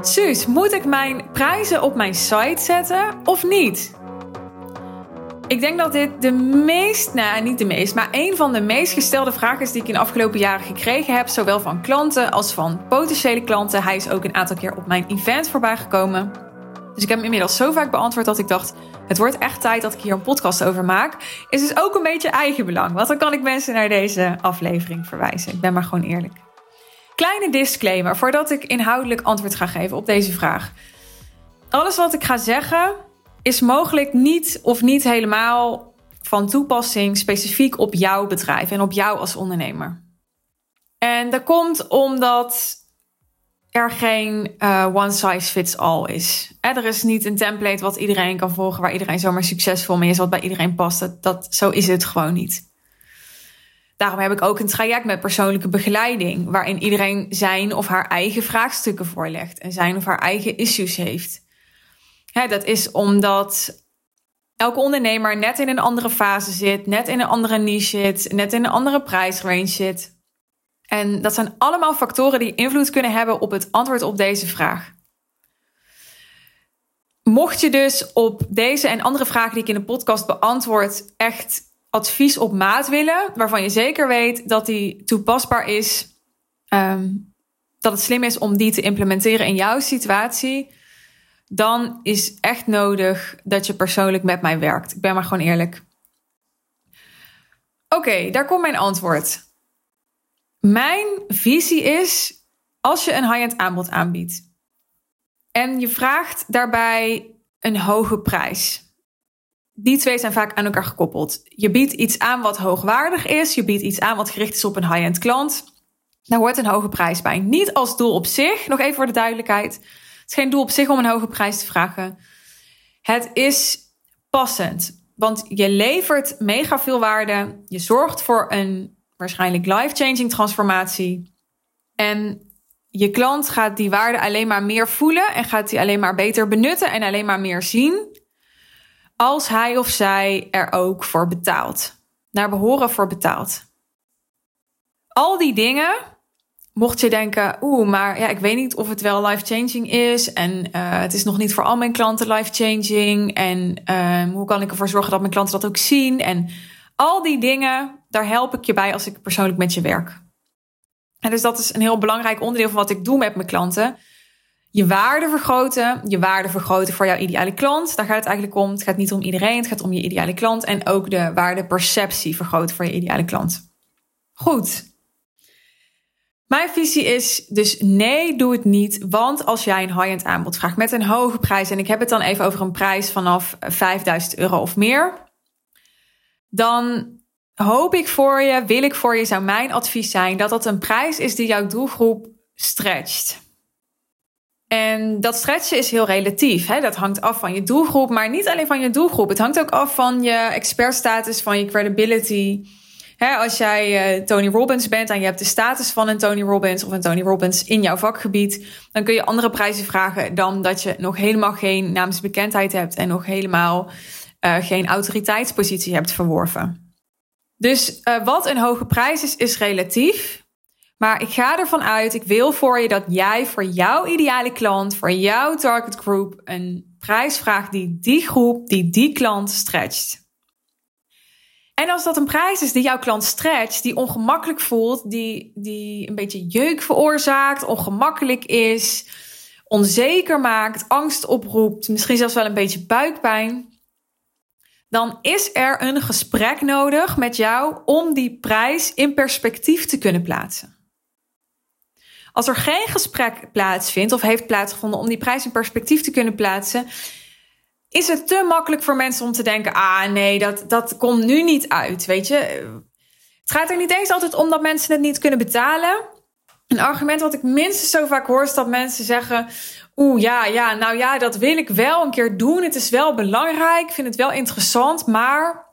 Suus, moet ik mijn prijzen op mijn site zetten of niet? Ik denk dat dit de meest, nou niet de meest, maar een van de meest gestelde vragen is die ik in de afgelopen jaren gekregen heb. Zowel van klanten als van potentiële klanten. Hij is ook een aantal keer op mijn event voorbij gekomen. Dus ik heb hem inmiddels zo vaak beantwoord dat ik dacht: het wordt echt tijd dat ik hier een podcast over maak. Is dus ook een beetje eigenbelang, want dan kan ik mensen naar deze aflevering verwijzen. Ik ben maar gewoon eerlijk. Kleine disclaimer voordat ik inhoudelijk antwoord ga geven op deze vraag. Alles wat ik ga zeggen is mogelijk niet of niet helemaal van toepassing specifiek op jouw bedrijf en op jou als ondernemer. En dat komt omdat er geen uh, one size fits all is. Er is niet een template wat iedereen kan volgen, waar iedereen zomaar succesvol mee is, wat bij iedereen past. Dat, dat, zo is het gewoon niet. Daarom heb ik ook een traject met persoonlijke begeleiding, waarin iedereen zijn of haar eigen vraagstukken voorlegt en zijn of haar eigen issues heeft. dat is omdat elke ondernemer net in een andere fase zit, net in een andere niche zit, net in een andere prijsrange zit. En dat zijn allemaal factoren die invloed kunnen hebben op het antwoord op deze vraag. Mocht je dus op deze en andere vragen die ik in de podcast beantwoord echt advies op maat willen, waarvan je zeker weet dat die toepasbaar is, ehm, dat het slim is om die te implementeren in jouw situatie, dan is echt nodig dat je persoonlijk met mij werkt. Ik ben maar gewoon eerlijk. Oké, daar komt mijn antwoord. Mijn visie is als je een high-end aanbod aanbiedt en je vraagt daarbij een hoge prijs die twee zijn vaak aan elkaar gekoppeld. Je biedt iets aan wat hoogwaardig is. Je biedt iets aan wat gericht is op een high-end klant. Daar hoort een hoge prijs bij. Niet als doel op zich, nog even voor de duidelijkheid. Het is geen doel op zich om een hoge prijs te vragen. Het is passend. Want je levert mega veel waarde. Je zorgt voor een waarschijnlijk life-changing transformatie. En je klant gaat die waarde alleen maar meer voelen en gaat die alleen maar beter benutten en alleen maar meer zien als hij of zij er ook voor betaalt. Naar behoren voor betaalt. Al die dingen, mocht je denken, oeh, maar ja, ik weet niet of het wel life-changing is. En uh, het is nog niet voor al mijn klanten life-changing. En uh, hoe kan ik ervoor zorgen dat mijn klanten dat ook zien? En al die dingen, daar help ik je bij als ik persoonlijk met je werk. En dus dat is een heel belangrijk onderdeel van wat ik doe met mijn klanten je waarde vergroten. Je waarde vergroten voor jouw ideale klant. Daar gaat het eigenlijk om. Het gaat niet om iedereen, het gaat om je ideale klant. En ook de waardeperceptie vergroten voor je ideale klant. Goed. Mijn visie is dus nee, doe het niet. Want als jij een high-end aanbod vraagt met een hoge prijs, en ik heb het dan even over een prijs vanaf 5000 euro of meer, dan hoop ik voor je, wil ik voor je, zou mijn advies zijn dat dat een prijs is die jouw doelgroep stretcht. En dat stretchen is heel relatief. Hè? Dat hangt af van je doelgroep, maar niet alleen van je doelgroep. Het hangt ook af van je expertstatus, van je credibility. Hè, als jij uh, Tony Robbins bent en je hebt de status van een Tony Robbins of een Tony Robbins in jouw vakgebied, dan kun je andere prijzen vragen dan dat je nog helemaal geen naamsbekendheid hebt en nog helemaal uh, geen autoriteitspositie hebt verworven. Dus uh, wat een hoge prijs is, is relatief. Maar ik ga ervan uit, ik wil voor je dat jij voor jouw ideale klant, voor jouw target group, een prijs vraagt die die groep, die die klant stretcht. En als dat een prijs is die jouw klant stretcht, die ongemakkelijk voelt, die, die een beetje jeuk veroorzaakt, ongemakkelijk is, onzeker maakt, angst oproept, misschien zelfs wel een beetje buikpijn, dan is er een gesprek nodig met jou om die prijs in perspectief te kunnen plaatsen. Als er geen gesprek plaatsvindt of heeft plaatsgevonden om die prijs in perspectief te kunnen plaatsen, is het te makkelijk voor mensen om te denken: ah nee, dat, dat komt nu niet uit. Weet je, het gaat er niet eens altijd om dat mensen het niet kunnen betalen. Een argument wat ik minstens zo vaak hoor is dat mensen zeggen: Oeh, ja, ja, nou ja, dat wil ik wel een keer doen. Het is wel belangrijk, ik vind het wel interessant, maar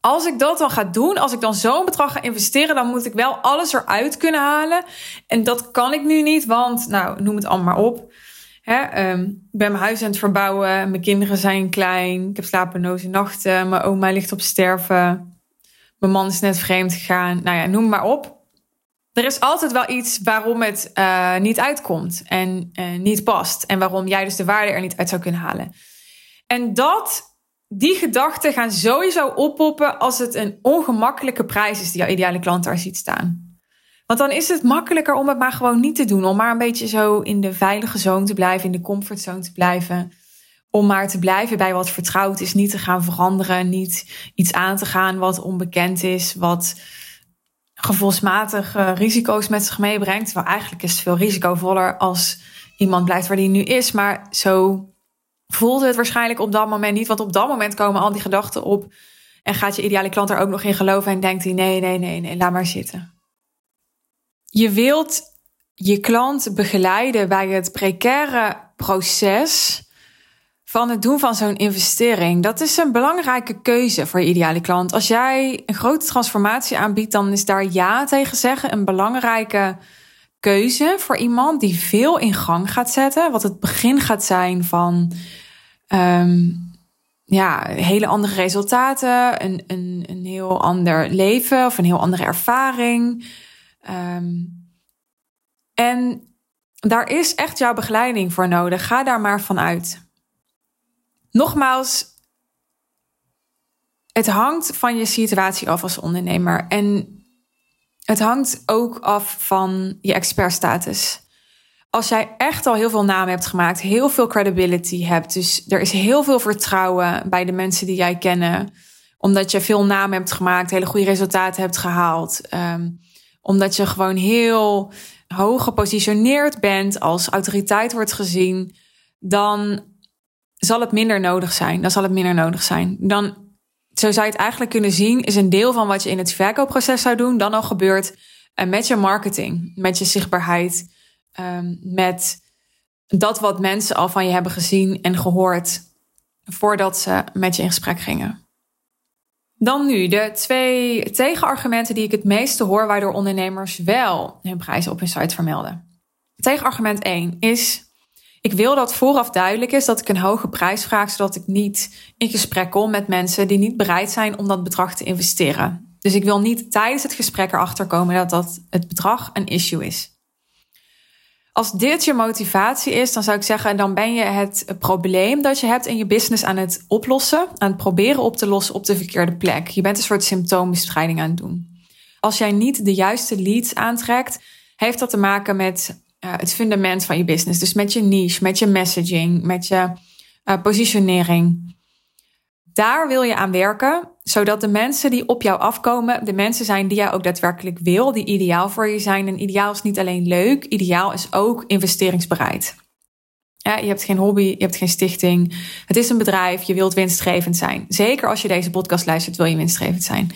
als ik dat dan ga doen, als ik dan zo'n bedrag ga investeren, dan moet ik wel alles eruit kunnen halen. En dat kan ik nu niet, want, nou, noem het allemaal maar op. Hè, um, ik ben mijn huis aan het verbouwen, mijn kinderen zijn klein, ik heb slapeloze nachten, mijn oma ligt op sterven. mijn man is net vreemd gegaan. Nou ja, noem maar op. Er is altijd wel iets waarom het uh, niet uitkomt en uh, niet past. En waarom jij dus de waarde er niet uit zou kunnen halen. En dat, die gedachten gaan sowieso oppoppen als het een ongemakkelijke prijs is die jouw ideale klant daar ziet staan. Want dan is het makkelijker om het maar gewoon niet te doen. Om maar een beetje zo in de veilige zone te blijven, in de comfortzone te blijven. Om maar te blijven bij wat vertrouwd is. Niet te gaan veranderen, niet iets aan te gaan wat onbekend is, wat gevoelsmatig risico's met zich meebrengt. Terwijl eigenlijk is het veel risicovoller als iemand blijft waar die nu is. Maar zo voelde het waarschijnlijk op dat moment niet. Want op dat moment komen al die gedachten op. En gaat je ideale klant er ook nog in geloven en denkt hij: nee, nee, nee, nee, laat maar zitten. Je wilt je klant begeleiden bij het precaire proces van het doen van zo'n investering. Dat is een belangrijke keuze voor je ideale klant. Als jij een grote transformatie aanbiedt, dan is daar ja tegen zeggen een belangrijke keuze voor iemand die veel in gang gaat zetten. Wat het begin gaat zijn van um, ja, hele andere resultaten, een, een, een heel ander leven of een heel andere ervaring. Um, en daar is echt jouw begeleiding voor nodig. Ga daar maar van uit. Nogmaals, het hangt van je situatie af als ondernemer. En het hangt ook af van je expertstatus. Als jij echt al heel veel namen hebt gemaakt, heel veel credibility hebt, dus er is heel veel vertrouwen bij de mensen die jij kennen, omdat je veel namen hebt gemaakt, hele goede resultaten hebt gehaald, um, omdat je gewoon heel hoog gepositioneerd bent, als autoriteit wordt gezien, dan zal het minder nodig zijn. Dan zal het minder nodig zijn. Dan, zo zou je het eigenlijk kunnen zien, is een deel van wat je in het verkoopproces zou doen, dan al gebeurt uh, met je marketing, met je zichtbaarheid, um, met dat wat mensen al van je hebben gezien en gehoord voordat ze met je in gesprek gingen. Dan nu de twee tegenargumenten die ik het meeste hoor, waardoor ondernemers wel hun prijzen op hun site vermelden. Tegenargument 1 is: ik wil dat vooraf duidelijk is dat ik een hoge prijs vraag, zodat ik niet in gesprek kom met mensen die niet bereid zijn om dat bedrag te investeren. Dus ik wil niet tijdens het gesprek erachter komen dat, dat het bedrag een issue is. Als dit je motivatie is, dan zou ik zeggen, dan ben je het probleem dat je hebt in je business aan het oplossen, aan het proberen op te lossen op de verkeerde plek. Je bent een soort symptoombestrijding aan het doen. Als jij niet de juiste leads aantrekt, heeft dat te maken met uh, het fundament van je business. Dus met je niche, met je messaging, met je uh, positionering. Daar wil je aan werken, zodat de mensen die op jou afkomen, de mensen zijn die jij ook daadwerkelijk wil, die ideaal voor je zijn. En ideaal is niet alleen leuk, ideaal is ook investeringsbereid. Ja, je hebt geen hobby, je hebt geen stichting. Het is een bedrijf, je wilt winstgevend zijn. Zeker als je deze podcast luistert, wil je winstgevend zijn.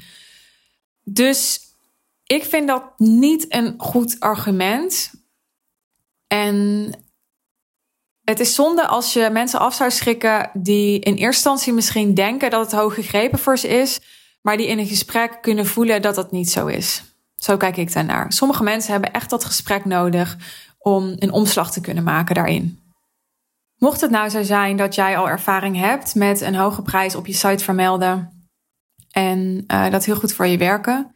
Dus ik vind dat niet een goed argument. En het is zonde als je mensen af zou schrikken die in eerste instantie misschien denken dat het hoog gegrepen voor ze is, maar die in een gesprek kunnen voelen dat dat niet zo is. Zo kijk ik daarnaar. Sommige mensen hebben echt dat gesprek nodig om een omslag te kunnen maken daarin. Mocht het nou zo zijn dat jij al ervaring hebt met een hoge prijs op je site vermelden en uh, dat heel goed voor je werken,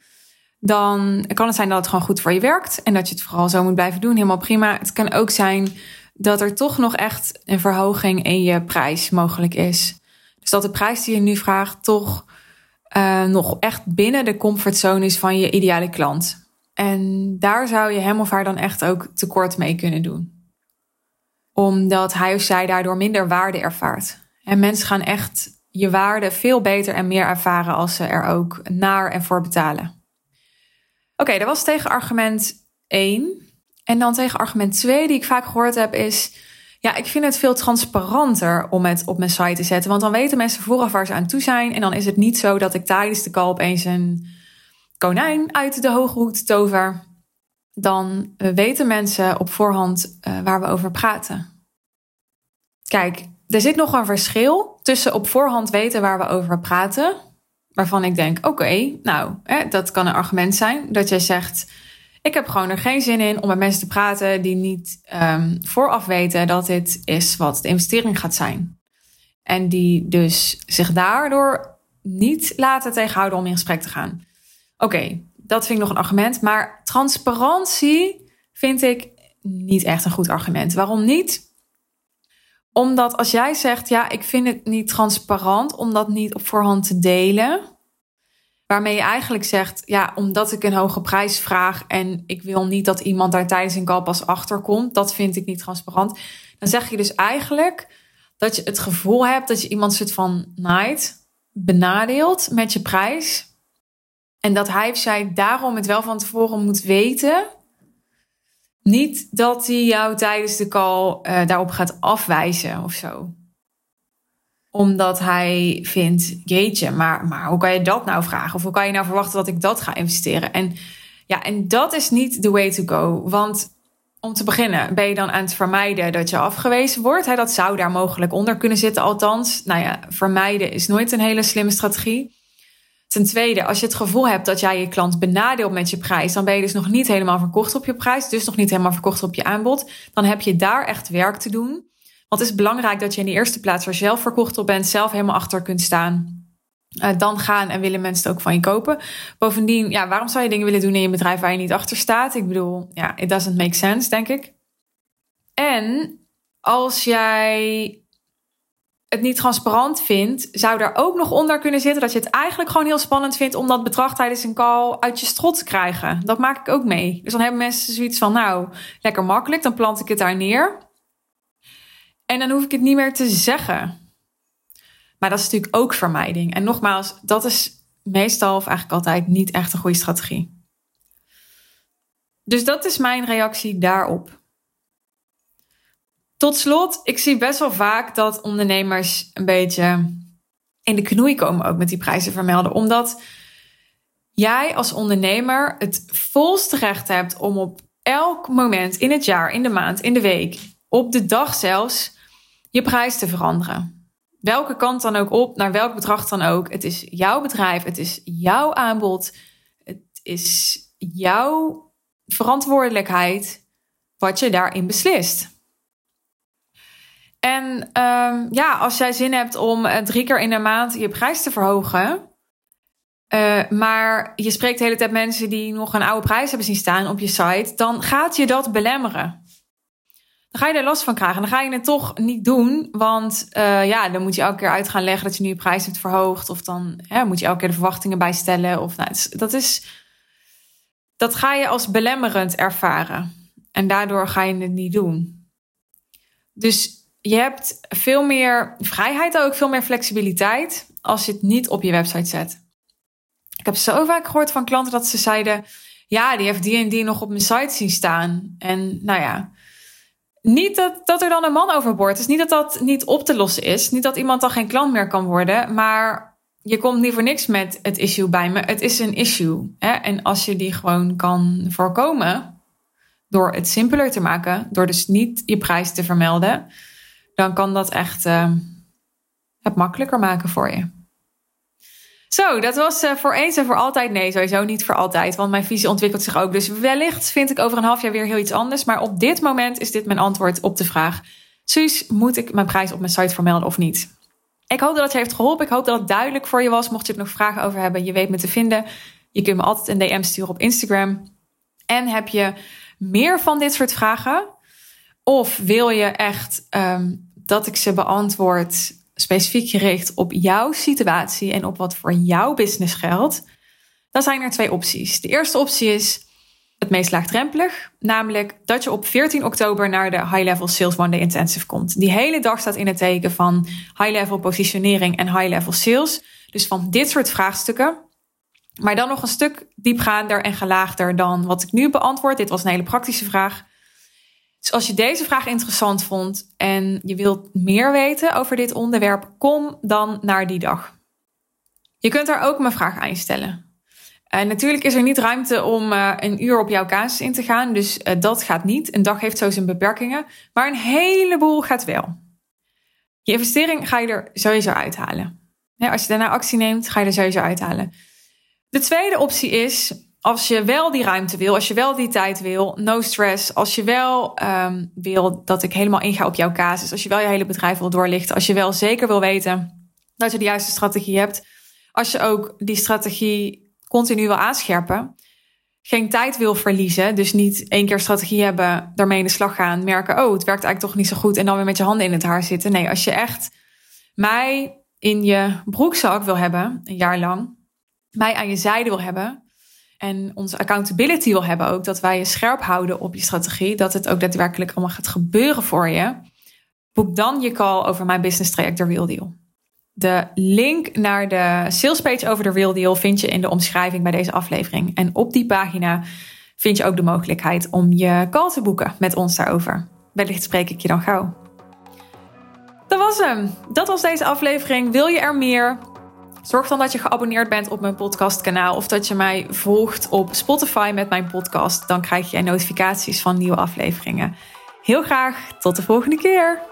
dan kan het zijn dat het gewoon goed voor je werkt en dat je het vooral zo moet blijven doen. Helemaal prima. Het kan ook zijn dat er toch nog echt een verhoging in je prijs mogelijk is. Dus dat de prijs die je nu vraagt toch uh, nog echt binnen de comfortzone is van je ideale klant. En daar zou je hem of haar dan echt ook tekort mee kunnen doen. Omdat hij of zij daardoor minder waarde ervaart. En mensen gaan echt je waarde veel beter en meer ervaren als ze er ook naar en voor betalen. Oké, dat was tegenargument 1. En dan tegen argument 2, die ik vaak gehoord heb, is: ja, ik vind het veel transparanter om het op mijn site te zetten. Want dan weten mensen vooraf waar ze aan toe zijn. En dan is het niet zo dat ik tijdens de call opeens een konijn uit de hoge hoed tover. Dan weten mensen op voorhand uh, waar we over praten. Kijk, er zit nog een verschil tussen op voorhand weten waar we over praten. Waarvan ik denk, oké, nou, hè, dat kan een argument zijn. Dat jij zegt, ik heb gewoon er geen zin in om met mensen te praten die niet um, vooraf weten dat dit is wat de investering gaat zijn. En die dus zich daardoor niet laten tegenhouden om in gesprek te gaan. Oké, dat vind ik nog een argument. Maar transparantie vind ik niet echt een goed argument. Waarom niet? Omdat als jij zegt, ja, ik vind het niet transparant om dat niet op voorhand te delen. Waarmee je eigenlijk zegt, ja, omdat ik een hoge prijs vraag en ik wil niet dat iemand daar tijdens een call pas achter komt, dat vind ik niet transparant. Dan zeg je dus eigenlijk dat je het gevoel hebt dat je iemand soort van night benadeelt met je prijs. En dat hij of zij daarom het wel van tevoren moet weten. Niet dat hij jou tijdens de call uh, daarop gaat afwijzen of zo. Omdat hij vindt, jeetje, maar, maar hoe kan je dat nou vragen? Of hoe kan je nou verwachten dat ik dat ga investeren? En ja, en dat is niet the way to go. Want om te beginnen, ben je dan aan het vermijden dat je afgewezen wordt? Dat zou daar mogelijk onder kunnen zitten, althans. Nou ja, vermijden is nooit een hele slimme strategie. Ten tweede, als je het gevoel hebt dat jij je klant benadeelt met je prijs, dan ben je dus nog niet helemaal verkocht op je prijs, dus nog niet helemaal verkocht op je aanbod. Dan heb je daar echt werk te doen. Want het is belangrijk dat je in de eerste plaats er zelf verkocht op bent, zelf helemaal achter kunt staan. Uh, dan gaan en willen mensen het ook van je kopen. Bovendien, ja, waarom zou je dingen willen doen in je bedrijf waar je niet achter staat? Ik bedoel, ja, it doesn't make sense, denk ik. En als jij het niet transparant vindt, zou daar ook nog onder kunnen zitten dat je het eigenlijk gewoon heel spannend vindt om dat bedrag tijdens een call uit je strot te krijgen. Dat maak ik ook mee. Dus dan hebben mensen zoiets van, nou, lekker makkelijk, dan plant ik het daar neer. En dan hoef ik het niet meer te zeggen. Maar dat is natuurlijk ook vermijding. En nogmaals, dat is meestal of eigenlijk altijd niet echt een goede strategie. Dus dat is mijn reactie daarop. Tot slot, ik zie best wel vaak dat ondernemers een beetje in de knoei komen ook met die prijzen vermelden. Omdat jij als ondernemer het volste recht hebt om op elk moment in het jaar, in de maand, in de week, op de dag zelfs, je prijs te veranderen. Welke kant dan ook op, naar welk bedrag dan ook. Het is jouw bedrijf, het is jouw aanbod, het is jouw verantwoordelijkheid wat je daarin beslist. En um, ja, als jij zin hebt om uh, drie keer in de maand je prijs te verhogen. Uh, maar je spreekt de hele tijd mensen die nog een oude prijs hebben zien staan op je site. Dan gaat je dat belemmeren. Dan ga je er last van krijgen. Dan ga je het toch niet doen. Want uh, ja, dan moet je elke keer uit gaan leggen dat je nu je prijs hebt verhoogd. Of dan moet je elke keer de verwachtingen bijstellen. Of, nou, dat, is, dat ga je als belemmerend ervaren. En daardoor ga je het niet doen. Dus je hebt veel meer vrijheid, ook veel meer flexibiliteit als je het niet op je website zet. Ik heb zo vaak gehoord van klanten dat ze zeiden: Ja, die heeft die en die nog op mijn site zien staan. En nou ja, niet dat, dat er dan een man overboord is. Niet dat dat niet op te lossen is. Niet dat iemand dan geen klant meer kan worden. Maar je komt niet voor niks met het issue bij me. Het is een issue. Hè? En als je die gewoon kan voorkomen door het simpeler te maken, door dus niet je prijs te vermelden dan kan dat echt uh, het makkelijker maken voor je. Zo, dat was uh, voor eens en voor altijd. Nee, sowieso niet voor altijd, want mijn visie ontwikkelt zich ook. Dus wellicht vind ik over een half jaar weer heel iets anders. Maar op dit moment is dit mijn antwoord op de vraag: Suus, moet ik mijn prijs op mijn site vermelden of niet? Ik hoop dat het je heeft geholpen. Ik hoop dat het duidelijk voor je was. Mocht je er nog vragen over hebben, je weet me te vinden. Je kunt me altijd een DM sturen op Instagram. En heb je meer van dit soort vragen? Of wil je echt um, dat ik ze beantwoord specifiek gericht op jouw situatie en op wat voor jouw business geldt, dan zijn er twee opties. De eerste optie is het meest laagdrempelig, namelijk dat je op 14 oktober naar de High Level Sales One Day Intensive komt. Die hele dag staat in het teken van high level positionering en high level sales. Dus van dit soort vraagstukken. Maar dan nog een stuk diepgaander en gelaagder dan wat ik nu beantwoord. Dit was een hele praktische vraag. Dus als je deze vraag interessant vond en je wilt meer weten over dit onderwerp, kom dan naar die dag. Je kunt daar ook mijn vraag aan stellen. En natuurlijk is er niet ruimte om uh, een uur op jouw casus in te gaan, dus uh, dat gaat niet. Een dag heeft zo zijn beperkingen, maar een heleboel gaat wel. Je investering ga je er sowieso uithalen. Ja, als je daarna actie neemt, ga je er sowieso uithalen. De tweede optie is als je wel die ruimte wil, als je wel die tijd wil, no stress. Als je wel um, wil dat ik helemaal inga op jouw casus, als je wel je hele bedrijf wil doorlichten, als je wel zeker wil weten dat je de juiste strategie hebt, als je ook die strategie continu wil aanscherpen. Geen tijd wil verliezen. Dus niet één keer strategie hebben, daarmee in de slag gaan. Merken, oh, het werkt eigenlijk toch niet zo goed. En dan weer met je handen in het haar zitten. Nee, als je echt mij in je broekzak wil hebben, een jaar lang. Mij aan je zijde wil hebben. En onze accountability wil hebben ook. Dat wij je scherp houden op je strategie. Dat het ook daadwerkelijk allemaal gaat gebeuren voor je. Boek dan je call over mijn business traject, The Real Deal. De link naar de salespage over de Real Deal vind je in de omschrijving bij deze aflevering. En op die pagina vind je ook de mogelijkheid om je call te boeken met ons daarover. Wellicht spreek ik je dan gauw. Dat was hem. Dat was deze aflevering. Wil je er meer? Zorg dan dat je geabonneerd bent op mijn podcastkanaal of dat je mij volgt op Spotify met mijn podcast. Dan krijg je notificaties van nieuwe afleveringen. Heel graag tot de volgende keer.